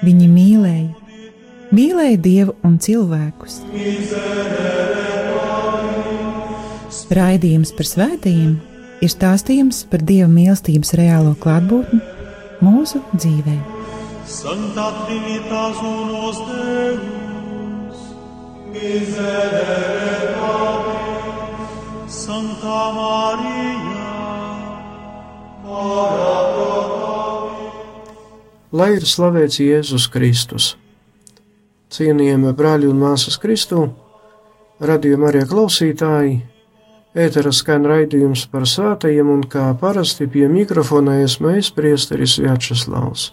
Viņi mīlēja, mīlēja Dievu un cilvēkus. Raidījums par svētījumiem ir stāstījums par Dieva mīlestības reālo klātbūtni mūsu dzīvē. Santa Trinitas unos Deus, miserere Patris, Santa Maria, ora pro Lai ir slavēts Jēzus Kristus! Cienījamie brāļi un māsas Kristū, radījuma arī klausītāji! Ētera skan raidījums par svētajiem, un kā parasti pie mikrofona esmu es, priesteris Vjačeslavs.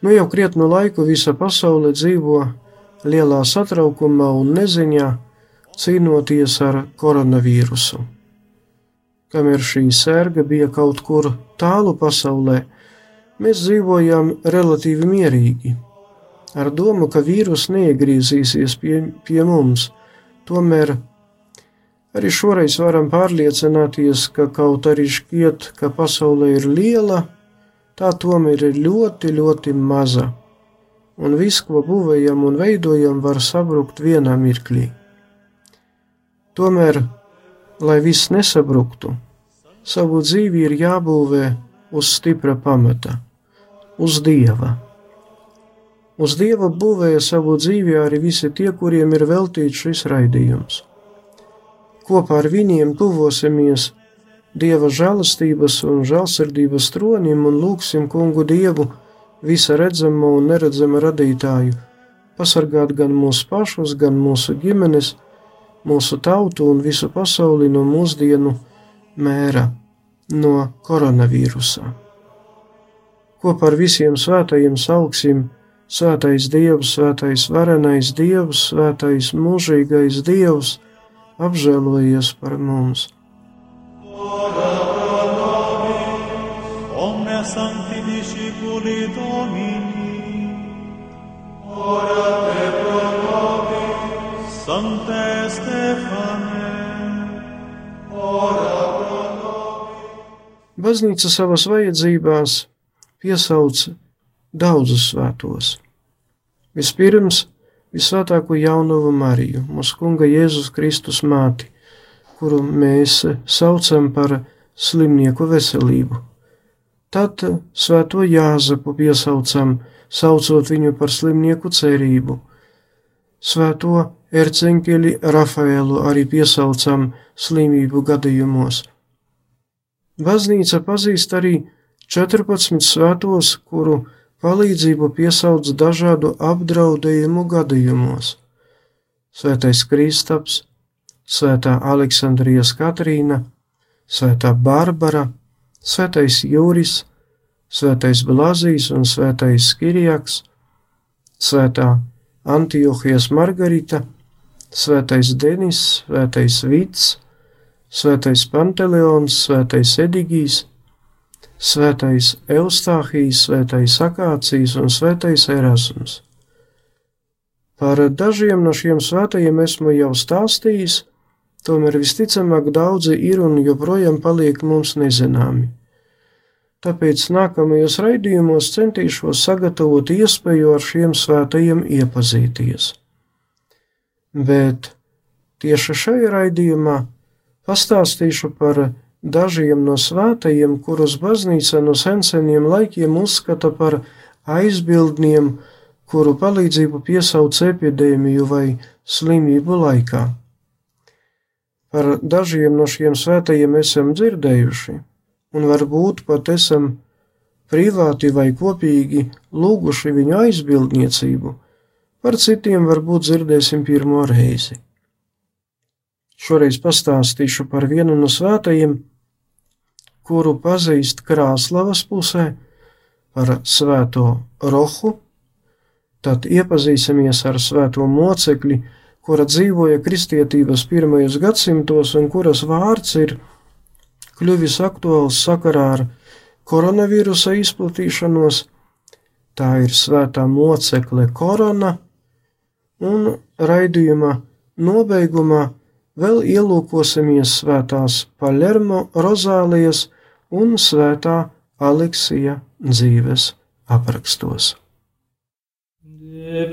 Nu jau krietnu laiku visa pasaule dzīvo lielā satraukumā un neziņā, cīnoties ar koronavīrusu. Kamēr šī sērga bija kaut kur tālu pasaulē, mēs dzīvojam relatīvi mierīgi, ar domu, ka vīrus neiegriezīsies pie, pie mums, tomēr Arī šoreiz varam pārliecināties, ka kaut arī šķiet, ka pasaule ir liela, tā tomēr ir ļoti, ļoti maza, un viss, ko būvējam un veidojam, var sabrukt vienā mirklī. Tomēr, lai viss nesabruktu, savu dzīvi ir jābūvē uz stipra pamata, uz Dieva. Uz Dieva būvēja savu dzīvi arī visi tie, kuriem ir veltīts šis raidījums kopā ar viņiem tuvosimies Dieva žēlastības un žēlsirdības tronim un lūgsim kungu Dievu, visa redzama un neredzama radītāju, pasargāt gan mūsu pašus, gan mūsu ģimenes, mūsu tautu un visu pasauli no mūsdienu mēra, no koronavīrusa. Kopā ar visiem svētajiem sauksim Svētais Dievs, Svētais Varenais Dievs, Svētais Mūžīgais Dievs, apžēlojies par mums. Omne sancti discipuli Domini, ora te pro nobis, Sancte Stefane, ora pro nobis. Baznīca savas vajadzībās piesauc daudzus svētos. Vispirms visvētāko jaunavu Mariju, mūsu kunga Jēzus Kristus māti, kuru mēs saucam par slimnieku veselību. Tad svēto Jāzepu piesaucam, saucot viņu par slimnieku cerību. Svēto erceņķeli Rafaelu arī piesaucam slimību gadījumos. Baznīca pazīst arī 14 svētos, kuru palīdzību piesauc dažādu apdraudējumu gadījumos. Svētais Kristaps, Svētā Aleksandrijas Katrīna, Svētā Barbara, Svētais Jūris, Svētais Blazijs un Svētais Kirijaks, Svētā Antiohijas Margarita, Svētais Denis, Svētais Vits, Svētais Panteleons, Svētais Edigijs, Svētais Eustāhijas, Svētais Akācijas un Svētais Erasms. Par dažiem no šiem svētajiem esmu jau stāstījis, tomēr visticamāk daudzi ir un joprojām paliek mums nezināmi. Tāpēc nākamajos raidījumos centīšos sagatavot iespēju ar šiem svētajiem iepazīties. Bet tieši šajā raidījumā pastāstīšu par dažiem no svētajiem, kurus baznīca no senseniem laikiem uzskata par aizbildniem, kuru palīdzību piesauc epidēmiju vai slimību laikā. Par dažiem no šiem svētajiem esam dzirdējuši, un varbūt pat esam privāti vai kopīgi lūguši viņu aizbildniecību, par citiem varbūt dzirdēsim pirmo reizi. Šoreiz pastāstīšu par vienu no svētajiem, kuru pazīst Krāslavas pusē, par svēto rohu, tad iepazīsimies ar svēto mocekli, kura dzīvoja kristietības pirmajos gadsimtos un kuras vārds ir kļuvis aktuāls sakarā ar koronavīrusa izplatīšanos. Tā ir svētā mocekle korona, un raidījuma nobeigumā vēl ielūkosimies svētās Palermo rozālijas un svētā Aleksija dzīves aprakstos. De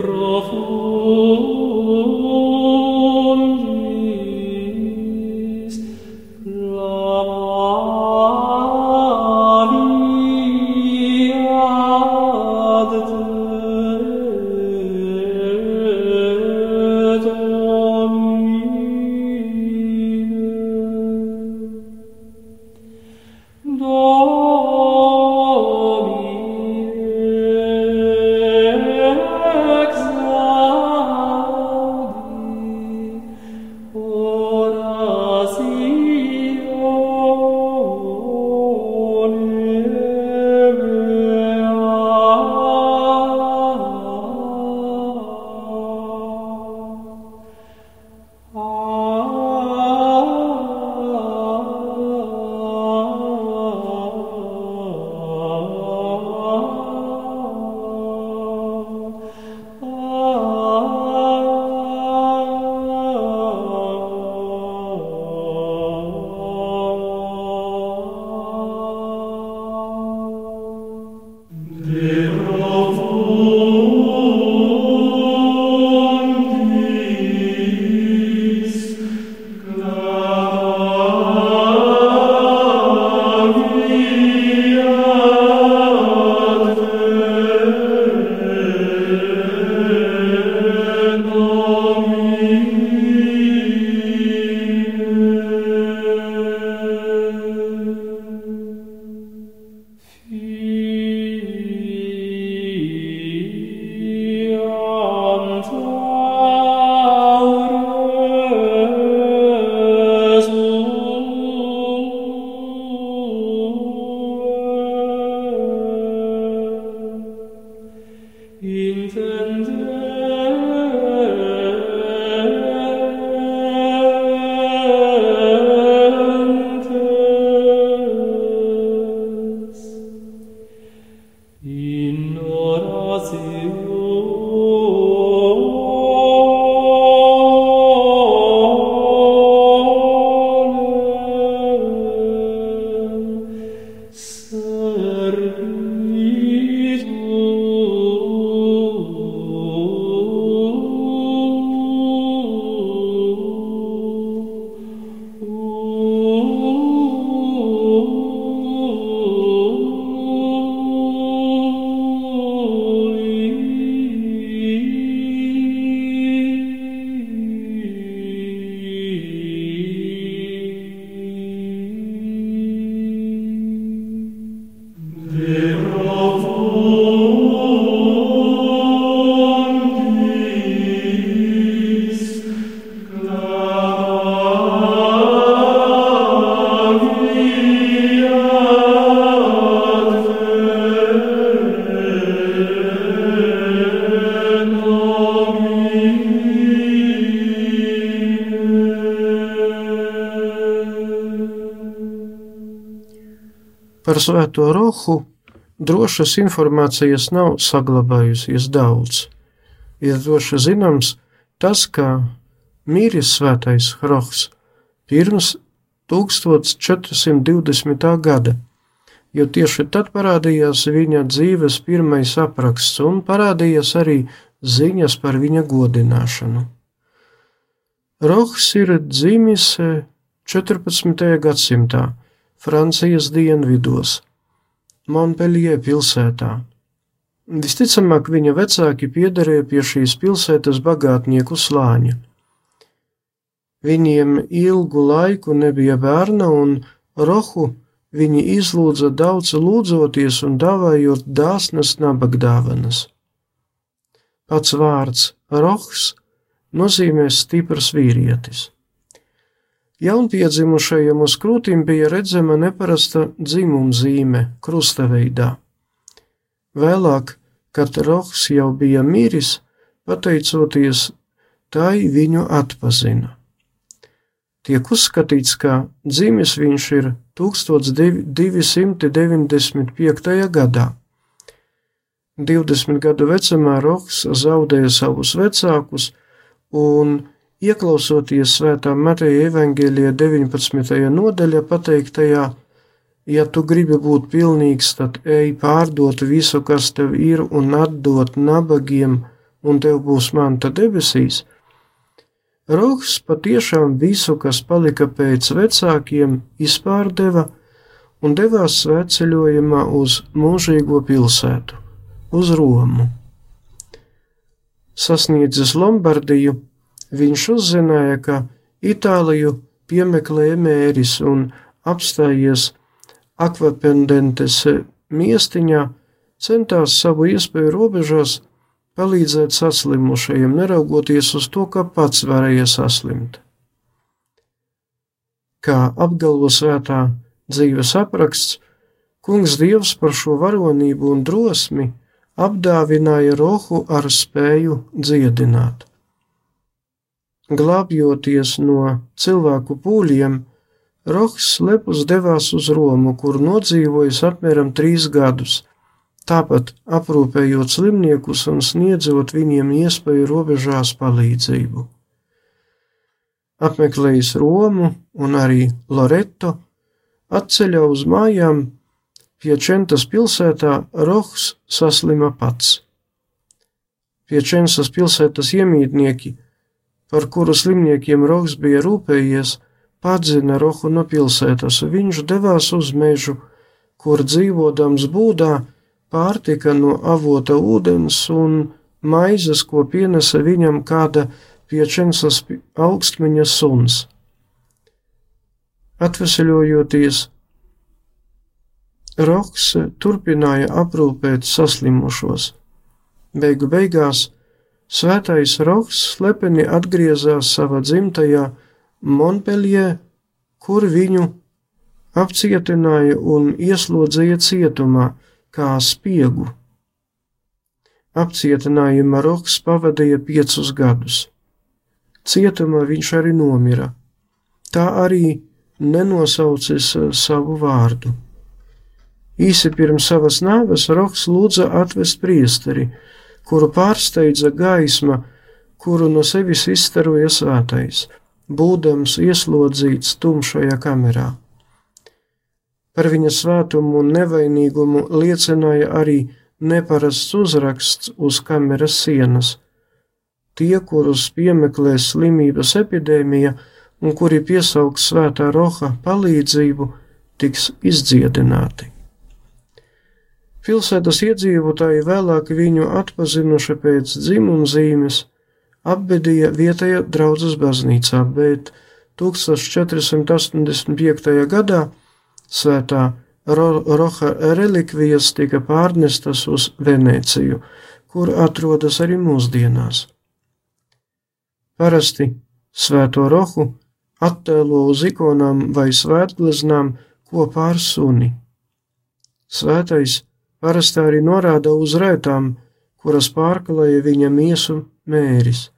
Par svēto rohu drošas informācijas nav saglabājusies daudz. Ir droši zināms tas, ka mīris svētais rohs pirms 1420. gada, jo tieši tad parādījās viņa dzīves pirmais apraksts un parādījās arī ziņas par viņa godināšanu. Rohs ir dzimis 14. gadsimtā Francijas dienvidos, Montpellier pilsētā. Visticamāk, viņa vecāki piederēja pie šīs pilsētas bagātnieku slāņa. Viņiem ilgu laiku nebija bērna, un rohu viņi izlūdza daudz lūdzoties un dāvājot dāsnas nabagdāvanas. Pats vārds rohs nozīmē stiprs vīrietis. Jaunpiedzimušajam uz krūtīm bija redzama neparasta dzimuma zīme, krustaveidā. vēlāk, kad Rohs jau bija miris, pateicoties tai viņu atpazina. Tiek uzskatīts, ka dzimis viņš ir 1295. gadā. 20 gadu vecumā Rohs zaudēja savus vecākus un, ieklausoties svētā Mateja evaņģēlijā 19. nodaļā pateiktajā, ja tu gribi būt pilnīgs, tad ej pārdot visu, kas tev ir, un atdot nabagiem, un tev būs manta debesīs. Rohs patiešām visu, kas palika pēc vecākiem, izpārdeva un devās svētceļojumā uz mūžīgo pilsētu, uz Romu. Sasniedzis Lombardiju, viņš uzzināja, ka Itāliju piemeklē mēris un apstājies Akvapendentes miestiņā, centās savu iespēju robežās palīdzēt saslimušajiem, neraugoties uz to, ka pats varēja saslimt. Kā apgalvo svētā dzīves apraksts, kungs Dievs par šo varonību un drosmi apdāvināja rohu ar spēju dziedināt. Glābjoties no cilvēku pūļiem, Rohs lepus devās uz Romu, kur nodzīvojis apmēram trīs gadus, tāpat aprūpējot slimniekus un sniedzot viņiem iespēju robežās palīdzību. Apmeklējis Romu un arī Loreto, atceļā uz mājām pie Čentas pilsētā Rohs saslima pats. Pie Čensas pilsētas iemītnieki, par kuru slimniekiem Rohs bija rūpējies, padzina Rohu no pilsētas, viņš devās uz mežu, kur dzīvodams būdā pārtika no avota ūdens un maizes, ko pienesa viņam kāda piečensas augstmeņa suns. Atveseļojoties, Roks turpināja aprūpēt saslimušos. Beigu beigās svētais Roks slepeni atgriezās savā dzimtajā Montpellier, kur viņu apcietināja un ieslodzīja cietumā kā spiegu. Apcietinājuma Roks pavadīja piecus gadus. Cietumā viņš arī nomira. Tā arī nenosaucis eh, savu vārdu. Īsi pirms savas nāves Roks lūdza atvest priesteri, kuru pārsteidza gaisma, kuru no sevis izstaroja svētais būdams ieslodzīts tumšajā kamerā. Par viņa svētumu un nevainīgumu liecināja arī neparasts uzraksts uz kameras sienas. Tie, kurus piemeklē slimības epidēmija un kuri piesaugs svētā roha palīdzību, tiks izdziedināti. Pilsētas iedzīvotāji vēlāk viņu atpazinuši pēc dzimumzīmes, apbedīja vietējā draudzes baznīcā, bet 1485. gadā svētā Ro Roha relikvijas tika pārnestas uz Venēciju, kur atrodas arī mūsdienās. Parasti svēto rohu attēlo uz ikonām vai svētgleznām kopā ar suni. Svētais parasti arī norāda uz rētām, kuras pārklāja viņa miesu mēris.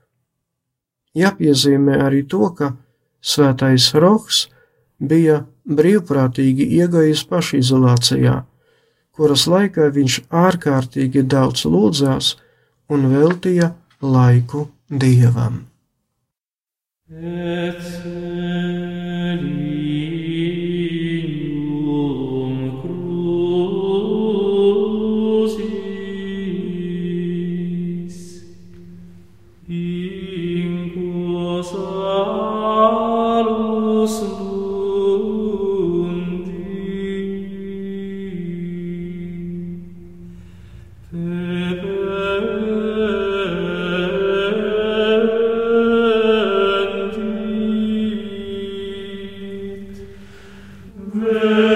Jāpiezīmē arī to, ka svētais Rohs bija brīvprātīgi iegājis pašizolācijā, kuras laikā viņš ārkārtīgi daudz lūdzās un veltīja laiku dievam. Et Amen.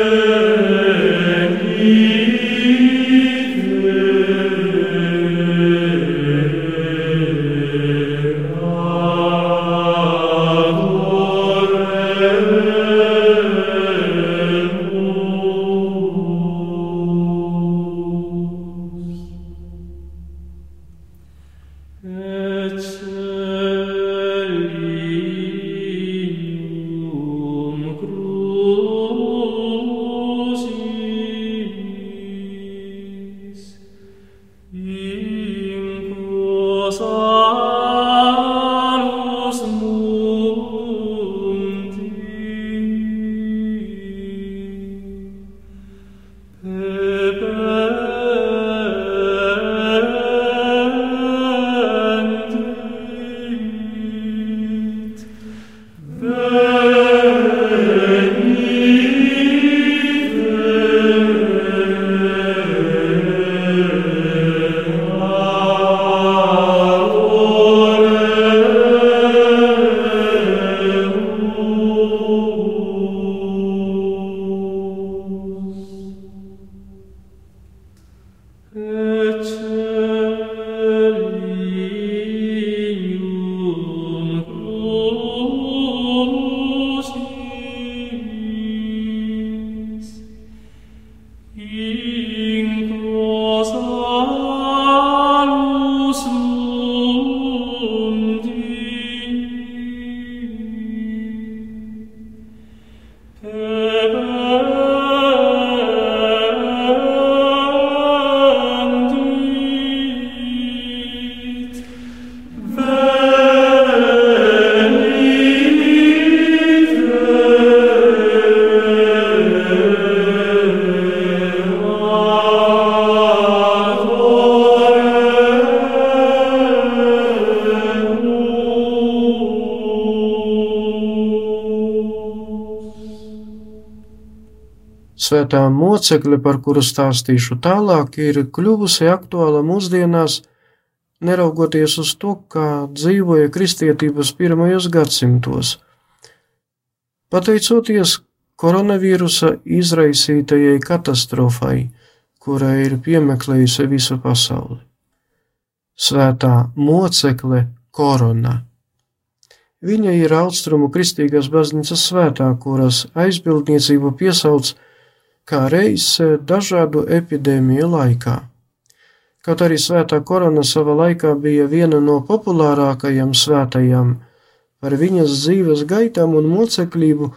Svētā mocekle, par kuru stāstīšu tālāk, ir kļuvusi aktuāla mūsdienās, neraugoties uz to, kā dzīvoja kristietības pirmajos gadsimtos. Pateicoties koronavīrusa izraisītajai katastrofai, kura ir piemeklējusi visu pasauli. Svētā mocekle korona. Viņa ir austrumu kristīgās baznīcas svētā, kuras aizbildniecību piesauc kā reiz dažādu epidēmiju laikā. Kaut arī svētā korona sava laikā bija viena no populārākajām svētajām, par viņas dzīves gaitām un mocekļību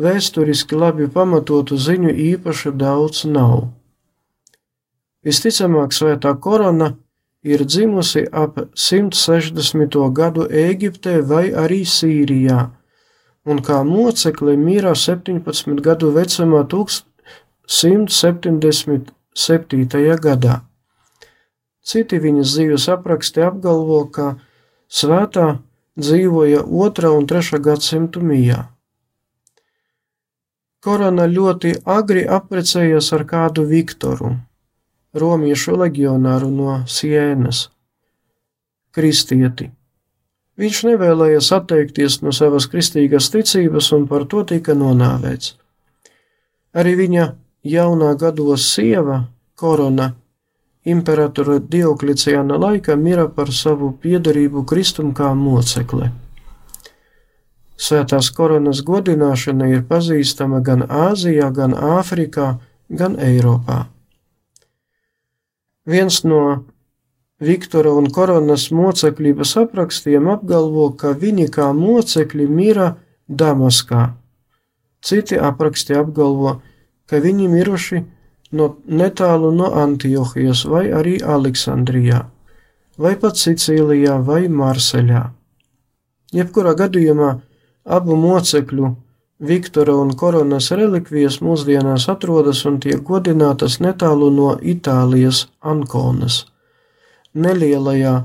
vēsturiski labi pamatotu ziņu īpaši daudz nav. Visticamāk, svētā korona ir dzimusi ap 160. gadu Ēģiptē vai arī Sīrijā, un kā mocekle mīra 17 gadu vecumā 177. gadā. Citi viņas dzīves apraksti apgalvo, ka svētā dzīvoja 2. un 3. gadsimtu mijā. Korona ļoti agri apprecējās ar kādu Viktoru, romiešu leģionāru no Sienas, kristieti. Viņš nevēlējās atteikties no savas kristīgās ticības un par to tika nonāvēts. Arī viņa jaunā gados sieva, korona, imperatora Diokliciāna laikā mira par savu piedarību Kristum kā mocekle. Svētās koronas godināšana ir pazīstama gan Āzijā, gan Āfrikā, gan Eiropā. Viens no Viktora un koronas mocekļības aprakstiem apgalvo, ka viņi kā mocekļi mira Damaskā. Citi apraksti apgalvo, ka ka viņi miruši no netālu no Antiohijas vai arī Aleksandrijā, vai pat Sicīlijā vai Marseļā. Jebkurā gadījumā abu mocekļu Viktora un Koronas relikvijas mūsdienās atrodas un tiek godinātas netālu no Itālijas Ankonas, nelielajā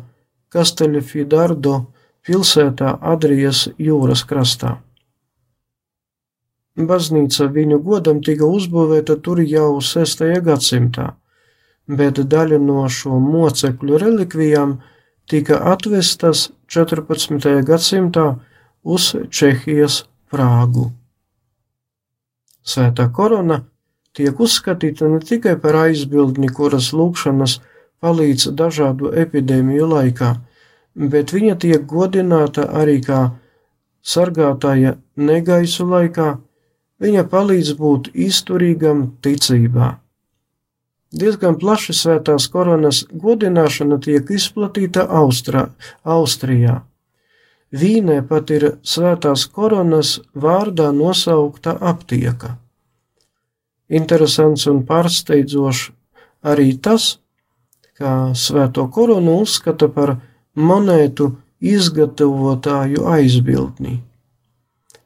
Kasteļfidardo pilsētā Adrijas jūras krastā. Baznīca viņu godam tika uzbūvēta tur jau 6. gadsimtā, bet daļa no šo mocekļu relikvijām tika atvestas 14. gadsimtā uz Čehijas Prāgu. Svētā korona tiek uzskatīta ne tikai par aizbildni, kuras lūkšanas palīdz dažādu epidēmiju laikā, bet viņa tiek godināta arī kā sargātāja negaisu laikā, Viņa palīdz būt izturīgam ticībā. Diezgan plaši svētās koronas godināšana tiek izplatīta Austrā, Austrijā. Vīnē pat ir svētās koronas vārdā nosaukta aptieka. Interesants un pārsteidzošs arī tas, ka svēto koronu uzskata par monētu izgatavotāju aizbildni.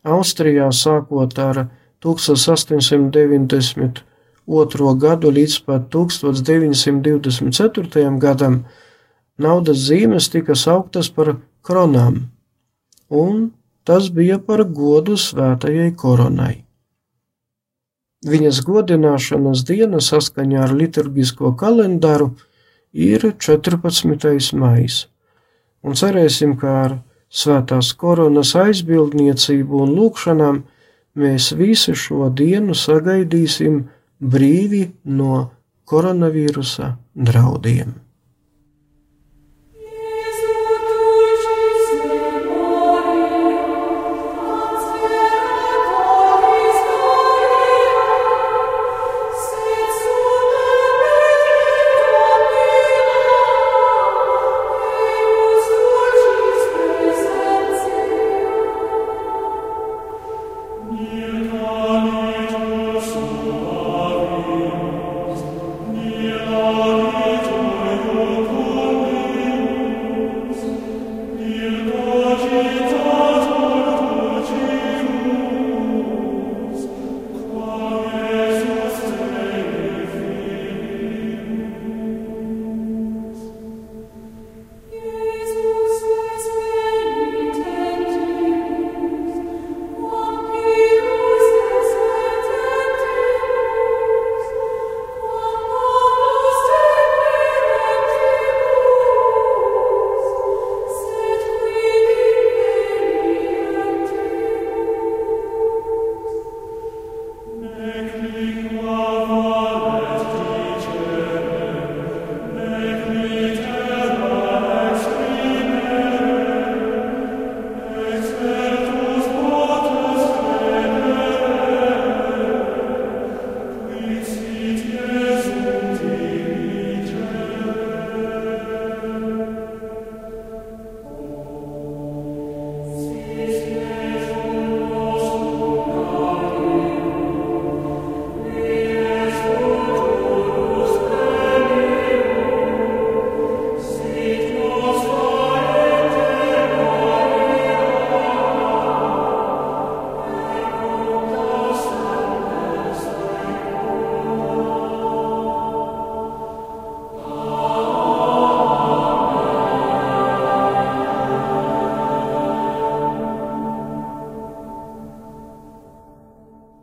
Austrijā sākot ar 1890 otro gadu līdz pat 1924. gadam naudas zīmes tika sauktas par kronām, un tas bija par godu svētajai koronai. Viņas godināšanas diena saskaņā ar liturgisko kalendāru ir 14. maijs, un cerēsim, ka ar svētās koronas aizbildniecību un lūkšanām mēs visi šo dienu sagaidīsim brīvi no koronavīrusa draudiem.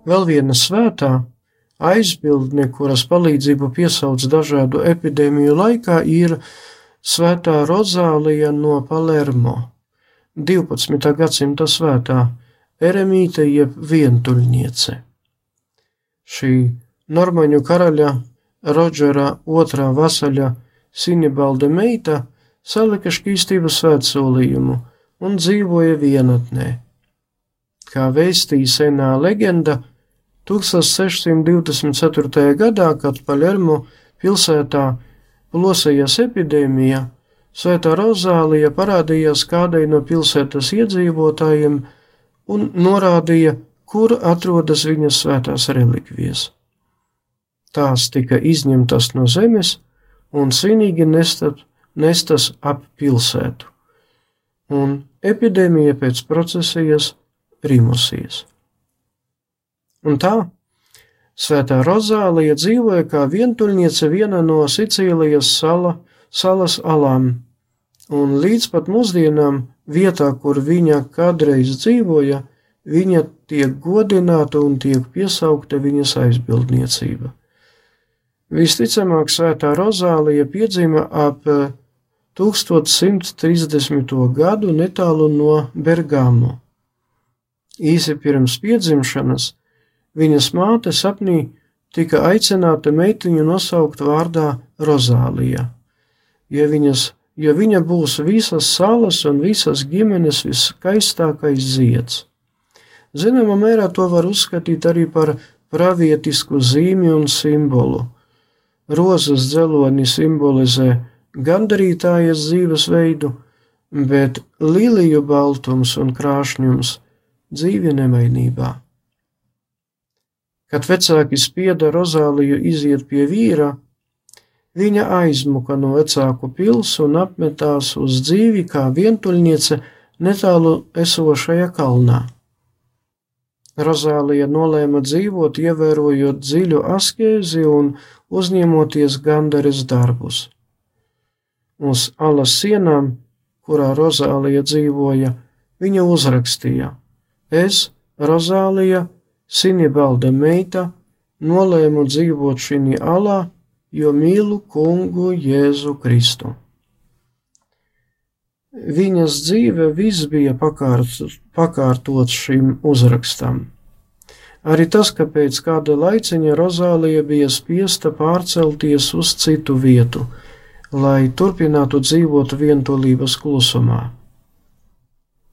Vēl viena svētā aizbildne, kuras palīdzību piesauc dažādu epidēmiju laikā, ir Svētā Rozālija no Palermo, 12. gadsimta svētā eremīte jeb vientuļniece. Šī normaņu karaļa Rodžera otrā vasaļa Sinibalda meita salika šķīstības svētsolījumu un dzīvoja vienatnē. Kā vēstīja senā leģenda, 1624. gadā, kad Palermo pilsētā plosējās epidēmija, Svētā Rozālija parādījās kādai no pilsētas iedzīvotājiem un norādīja, kur atrodas viņas svētās relikvijas. Tās tika izņemtas no zemes un svinīgi nestat, nestas ap pilsētu, un epidēmija pēc procesijas rimusies. Un tā Svētā Rozālija dzīvoja kā vientuļniece viena no Sicīlijas sala, salas alām, un līdz pat mūsdienām vietā, kur viņa kādreiz dzīvoja, viņa tiek godināta un tiek piesaukta viņas aizbildniecība. Visticamāk, Svētā Rozālija piedzima ap 1130. gadu netālu no Bergamo. Īsi pirms piedzimšanas Viņas māte sapnī tika aicināta meitiņu nosaukt vārdā Rozālija, jo, viņas, jo viņa būs visas salas un visas ģimenes viskaistākais zieds. Zināmā mērā to var uzskatīt arī par pravietisku zīmi un simbolu. rozes dzeloni simbolizē gandarītājas dzīvesveidu, bet līliju baltums un krāšņums dzīvi nemainībā. Kad vecāki spieda Rozāliju iziet pie vīra, viņa aizmuka no vecāku pils un apmetās uz dzīvi kā vientuļniece netālu esošajā kalnā. Rozālija nolēma dzīvot, ievērojot dziļu askēzi un uzņemoties gandaras darbus. Uz alas sienām, kurā Rozālija dzīvoja, viņa uzrakstīja: Es, Rozālija, Sinibalda meita, nolēmu dzīvot šī alā, jo mīlu kungu Jēzu Kristu. Viņas dzīve viss bija pakārt, pakārtots šim uzrakstam. Arī tas, ka pēc kāda laiciņa Rozālija bija spiesta pārcelties uz citu vietu, lai turpinātu dzīvot vientulības klusumā.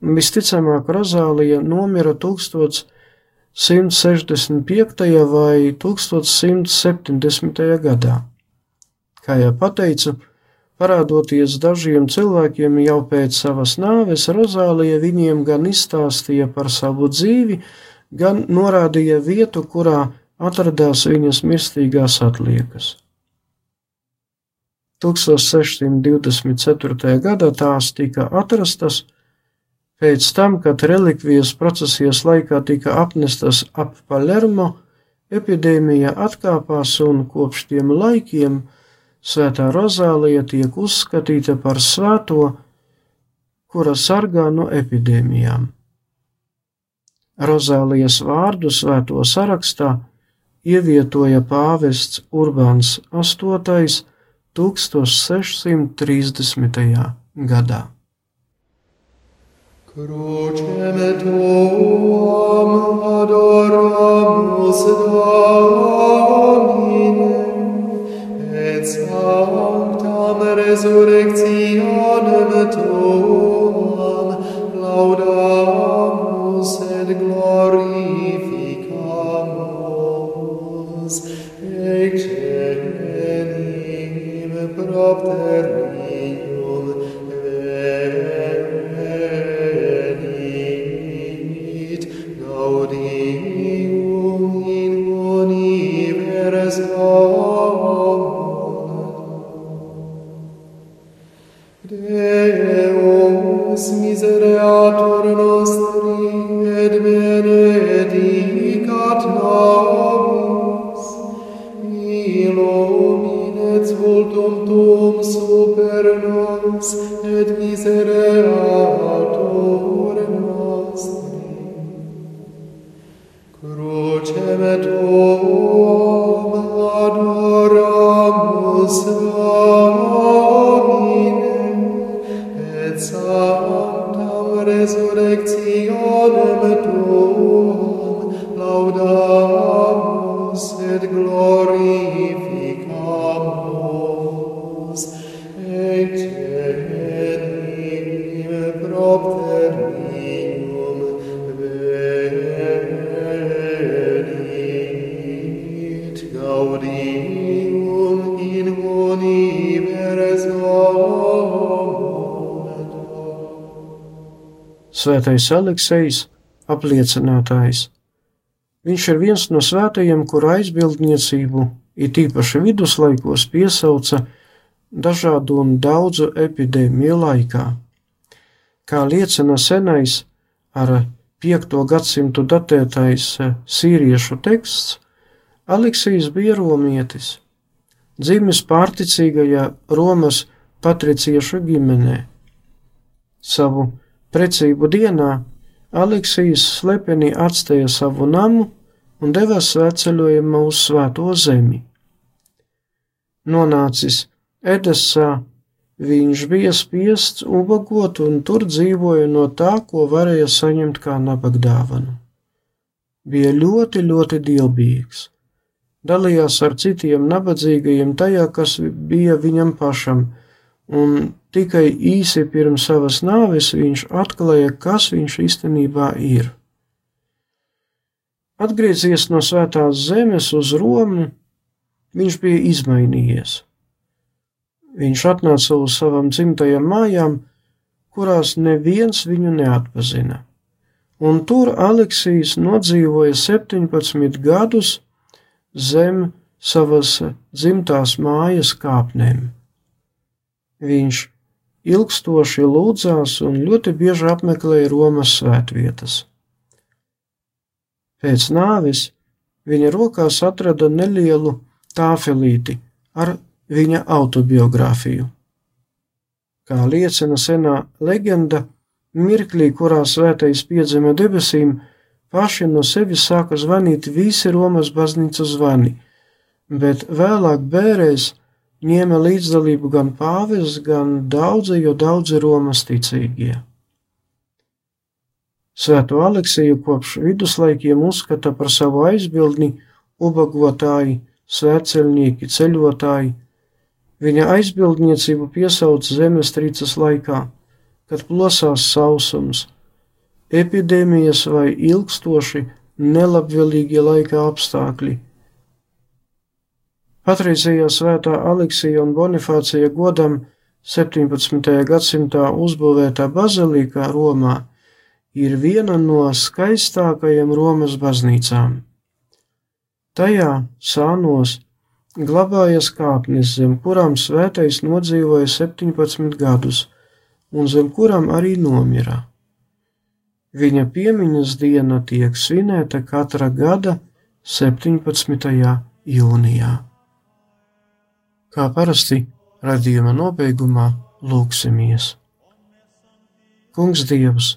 Visticamāk, Rozālija nomira 1000. 165. vai 1170. gadā. Kā jau teicu, parādoties dažiem cilvēkiem jau pēc savas nāves, Rozālija viņiem gan izstāstīja par savu dzīvi, gan norādīja vietu, kurā atradās viņas mirstīgās atliekas. 1624. gadā tās tika atrastas, Pēc tam, kad relikvijas procesijas laikā tika apnestas ap Palermo, epidēmija atkāpās un kopš tiem laikiem Svētā Rozālija tiek uzskatīta par svēto, kura sargā no epidēmijām. Rozālijas vārdu svēto sarakstā ievietoja pāvests Urbāns VIII 1630. gadā. Crucem tuam adoramus Domine. Svētais Aleksejs, apliecinātājs. Viņš ir viens no svētajiem, kuru aizbildniecību, it īpaši viduslaikos, piesauca dažādu un daudzu epidēmiju laikā. Kā liecina senais ar 5. gadsimtu datētais sīriešu teksts, Aleksijs bija romietis, dzimis pārticīgajā Romas patriciešu ģimenē. Savu Precību dienā Aleksijas slepeni atstāja savu namu un devās svētceļojumā uz Svēto zemi. Nonācis Edesā, viņš bija spiests ubagot un tur dzīvoja no tā, ko varēja saņemt kā nabagdāvanu. Bija ļoti, ļoti dievbijīgs. Dalījās ar citiem nabadzīgajiem tajā, kas bija viņam pašam, un tikai īsi pirms savas nāves viņš atklāja, kas viņš īstenībā ir. Atgriezies no svētās zemes uz Romu, viņš bija izmainījies. Viņš atnāca uz savām dzimtajām mājām, kurās neviens viņu neatpazina. Un tur Aleksijs nodzīvoja 17 gadus zem savas dzimtās mājas kāpnēm. Viņš ilgstoši lūdzās un ļoti bieži apmeklēja Romas svētvietas. Pēc nāves viņa rokās atrada nelielu tāfelīti ar viņa autobiogrāfiju. Kā liecina senā leģenda, mirklī, kurā svētais piedzima debesīm, paši no sevis sāka zvanīt visi Romas baznīcas zvani, bet vēlāk bērēs ņēma līdzdalību gan pāvis, gan daudzi, jo daudzi Romas ticīgie. Svēto Aleksiju kopš viduslaikiem uzskata par savu aizbildni ubagotāji, svētceļnieki, ceļotāji. Viņa aizbildniecību piesauc zemestrīces laikā, kad plosās sausums, epidēmijas vai ilgstoši nelabvēlīgie laika apstākļi. Patreizējā svētā Aleksija un Bonifācija godam 17. gadsimtā uzbūvētā bazilika Romā ir viena no skaistākajām Romas baznīcām. Tajā sānos glabājas kāpnes, zem kurām svētais nodzīvoja 17 gadus, un zem kurām arī nomira. Viņa piemiņas diena tiek svinēta katra gada 17. jūnijā. Kā parasti radījuma nobeigumā lūksimies. Kungs Dievs!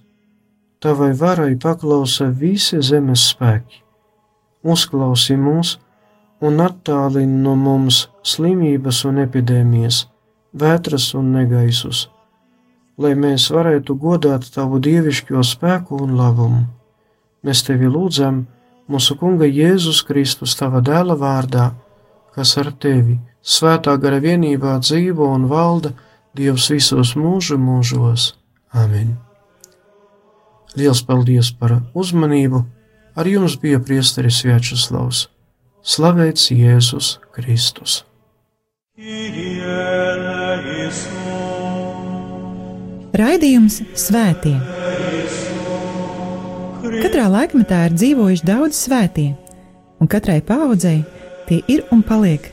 Tavai varai paklausa visi zemes spēki. Uzklausi mūs un attālini no mums slimības un epidēmijas, vētras un negaisus, lai mēs varētu godāt Tavu dievišķo spēku un labumu. Mēs Tevi lūdzam mūsu Kunga Jēzus Kristus Tava dēla vārdā, kas ar Tevi svētā gara vienībā dzīvo un valda Dievs visos mūžu mūžos. Amen! Liels paldies par uzmanību! Ar jums bija priesteris Vjačeslavs. Slavēts Jēzus Kristus! Raidījums Svētie. Katrā laikmetā ir dzīvojuši daudz svētie, un katrai paudzei tie ir un paliek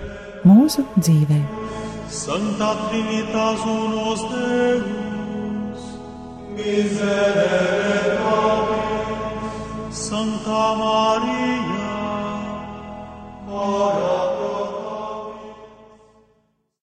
mūsu dzīvē. Santa Trinitas unos Deus, miserere Santa Maria, ora pro